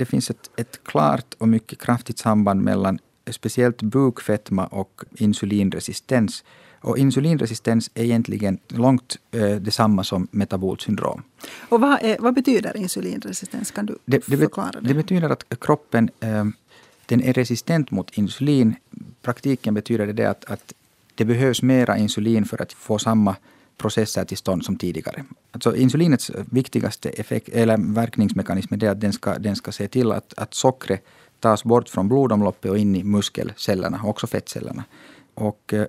det finns ett, ett klart och mycket kraftigt samband mellan speciellt bukfetma och insulinresistens. Och insulinresistens är egentligen långt eh, detsamma som metabolt syndrom. Och vad, är, vad betyder insulinresistens? Kan du det, det förklara det? Det betyder att kroppen eh, den är resistent mot insulin. praktiken betyder det att, att det behövs mera insulin för att få samma processer till stånd som tidigare. Alltså insulinets viktigaste effekt, eller verkningsmekanism är att den ska, den ska se till att, att sockret tas bort från blodomloppet och in i muskelcellerna, också fettcellerna. Och eh,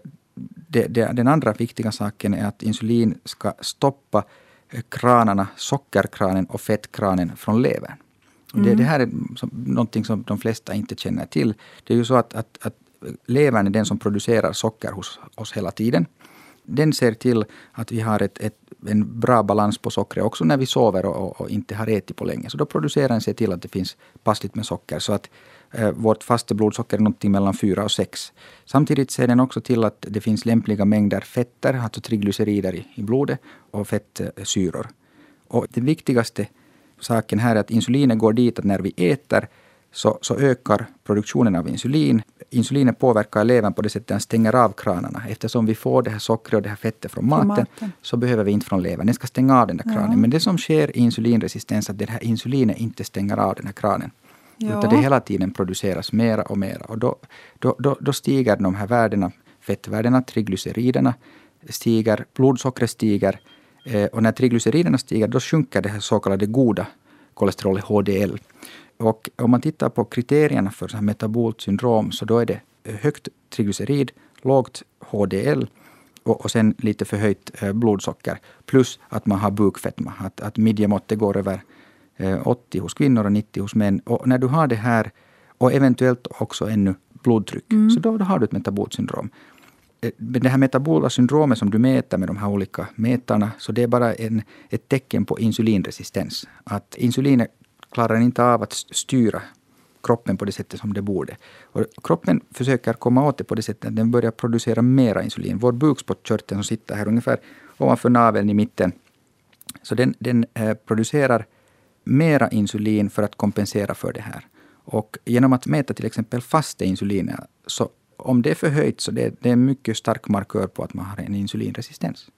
det, det, den andra viktiga saken är att insulin ska stoppa eh, kranarna, sockerkranen och fettkranen från levern. Mm. Det, det, här är som, någonting som de flesta inte känner till. Det är ju så att, att, att levern är den som producerar socker hos oss hela tiden. Den ser till att vi har ett, ett, en bra balans på sockret också när vi sover och, och, inte har ätit på länge. Så då producerar den sig till att det finns passligt med socker. Så att eh, vårt fasta blodsocker är någonting mellan 4 och 6. Samtidigt ser den också till att det finns lämpliga mängder fetter, alltså triglycerider i, i blodet och fettsyror. Och det viktigaste saken här är att insulinet går dit att när vi äter så, så ökar produktionen av insulin. Insulinet påverkar levern på det sättet att den stänger av kranarna. Eftersom vi får det här sockret och det här fettet från maten, maten, så behöver vi inte från levern. Den ska stänga av den där kranen. Ja. Men det som sker i insulinresistens är att det här insulinet inte stänger av den här kranen. Ja. Utan det hela tiden produceras mera och mera. Och då, då, då, då stiger de här värdena, fettvärdena, triglyceriderna stiger, blodsockret stiger. Eh, och när triglyceriderna stiger, då sjunker det här så kallade goda kolesterolet HDL. Och om man tittar på kriterierna för så här metabolt syndrom så då är det högt triglycerid, lågt HDL och, och sen lite förhöjt eh, blodsocker. Plus att man har bukfetma, att, att midjemåttet går över eh, 80 hos kvinnor och 90 hos män. Och när du har det här och eventuellt också ännu blodtryck, mm. så då, då har du ett metabolt syndrom. Eh, det här metabola syndromet som du mäter med de här olika mätarna, så det är bara en, ett tecken på insulinresistens. Att insulinet klarar inte av att styra kroppen på det sättet som det borde. Och kroppen försöker komma åt det på det sättet att den börjar producera mera insulin. Vår bukspottkörtel som sitter här ungefär ovanför naveln i mitten, så den, den eh, producerar mera insulin för att kompensera för det här. Och genom att mäta till exempel fasta insulinet, så om det är förhöjt så det, det är en mycket stark markör på att man har en insulinresistens.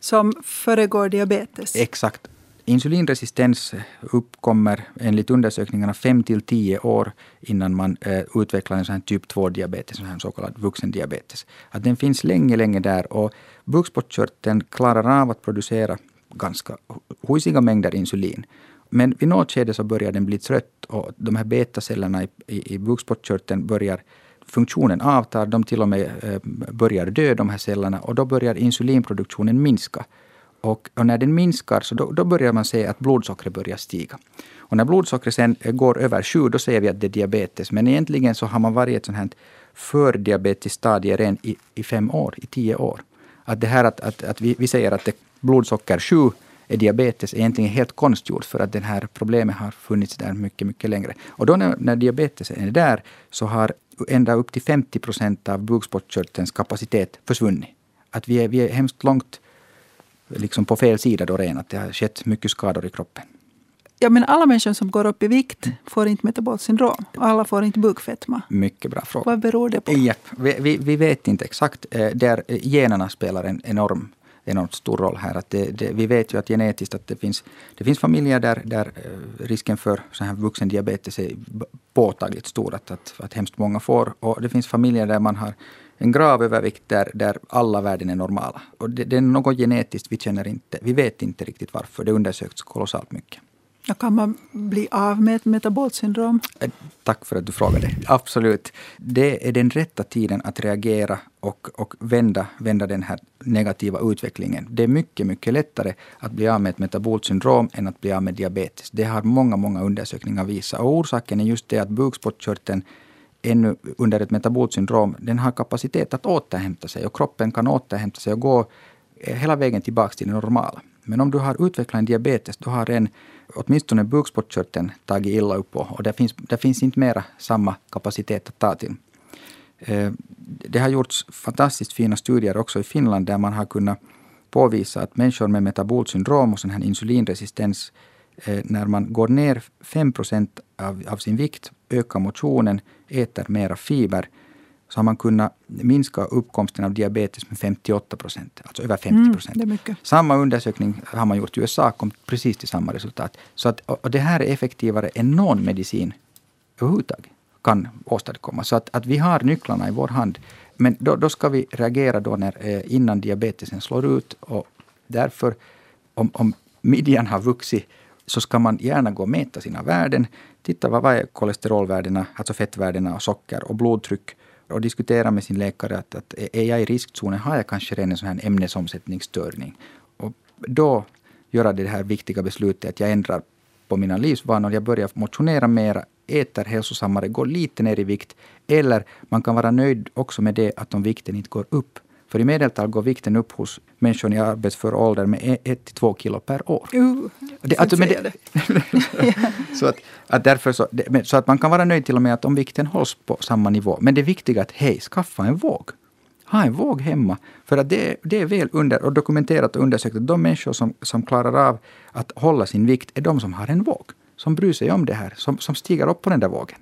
Som föregår diabetes? Exakt. Insulinresistens uppkommer enligt undersökningarna 5 till 10 år innan man eh, utvecklar en sån typ 2-diabetes, en så kallad vuxendiabetes. Att den finns länge, länge där och bukspottkörteln klarar av att producera ganska husiga mängder insulin. Men vid något skede så börjar den bli trött och de här betacellerna i, i, i bukspottkörteln börjar funktionen avtar, de till och med eh, börjar dö, de här cellerna, och då börjar insulinproduktionen minska. Och, och, när den minskar så då, då, börjar man se att blodsockret börjar stiga. Och när blodsockret sen går över 7 då säger vi att det är diabetes. Men egentligen så har man varit i ett sånt här fördiabetiskt stadie redan i, i fem år, i tio år. Att det här att, att, att vi, vi säger att det, blodsocker 7 är diabetes är egentligen helt konstgjort för att det här problemet har funnits där mycket, mycket längre. Och då när, när diabetes är där så har ända upp till 50 procent av bukspottkörtelns kapacitet försvunnit. Att vi är, vi är hemskt långt liksom på fel sida då redan, att det har skett mycket skador i kroppen. Ja, men alla människor som går upp i vikt får inte metabolt syndrom. Alla får inte bukfetma. Mycket bra fråga. Vad beror det på? Ja, vi, vi, vet inte exakt. Eh, där generna spelar en enorm enormt stor roll här. Att det, det, vi vet ju att genetiskt att det finns, det finns familjer där, där eh, risken för så här vuxendiabetes är påtagligt stor. Att, att, att hemskt många får. Och det finns familjer där man har en grav övervikt där, där alla värden är normala. Och det, det är något genetiskt vi känner inte. Vi vet inte riktigt varför. Det undersöks kolossalt mycket. Kan man bli av med ett metabolt syndrom? Eh, tack för att du frågade. Absolut. Det är den rätta tiden att reagera och, och vända, vända den här negativa utvecklingen. Det är mycket, mycket lättare att bli av med ett metabolt syndrom än att bli av med diabetes. Det har många, många undersökningar visat. Och orsaken är just det att bukspottkörteln ännu under ett metabolt syndrom, den har kapacitet att återhämta sig och kroppen kan återhämta sig och gå eh, hela vägen tillbaka till det normala. Men om du har utvecklat en diabetes, då har en, åtminstone bukspottkörteln tagit illa upp och, och det, finns, det finns inte mera samma kapacitet att ta till. Eh, det har gjorts fantastiskt fina studier också i Finland där man har kunnat påvisa att människor med metabolt syndrom och sån här insulinresistens, eh, när man går ner 5 av, av sin vikt, ökar motionen, äter mera fiber, så har man kunnat minska uppkomsten av diabetes med 58 procent, alltså över 50 procent. Mm, samma undersökning har man gjort i USA, kom precis till samma resultat. Så att, och det här är effektivare än någon medicin överhuvudtaget kan åstadkomma. Så att, att vi har nycklarna i vår hand. Men då, då ska vi reagera då när, eh, innan diabetesen slår ut. Och därför, om, om midjan har vuxit, så ska man gärna gå och mäta sina värden. Titta vad, vad är kolesterolvärdena, alltså fettvärdena och socker och blodtryck och diskutera med sin läkare att, att är jag i riskzonen, har jag kanske redan en sån här ämnesomsättningsstörning? Och då göra det här viktiga beslutet att jag ändrar på mina livsvanor. Jag börjar motionera mera, äter hälsosammare, går lite ner i vikt. Eller man kan vara nöjd också med det att om vikten inte går upp. För i medeltal går vikten upp hos människor i arbetsför ålder med 1-2 kilo per år. Uh, det, alltså, men det, så, att, att därför så, så att man kan vara nöjd till och med att om vikten hålls på samma nivå. Men det viktiga är att hej, skaffa en våg. Ha en våg hemma. För att det, det är väl under, och dokumenterat och undersökt att de människor som, som klarar av att hålla sin vikt är de som har en våg. Som bryr sig om det här, som, som stiger upp på den där vågen.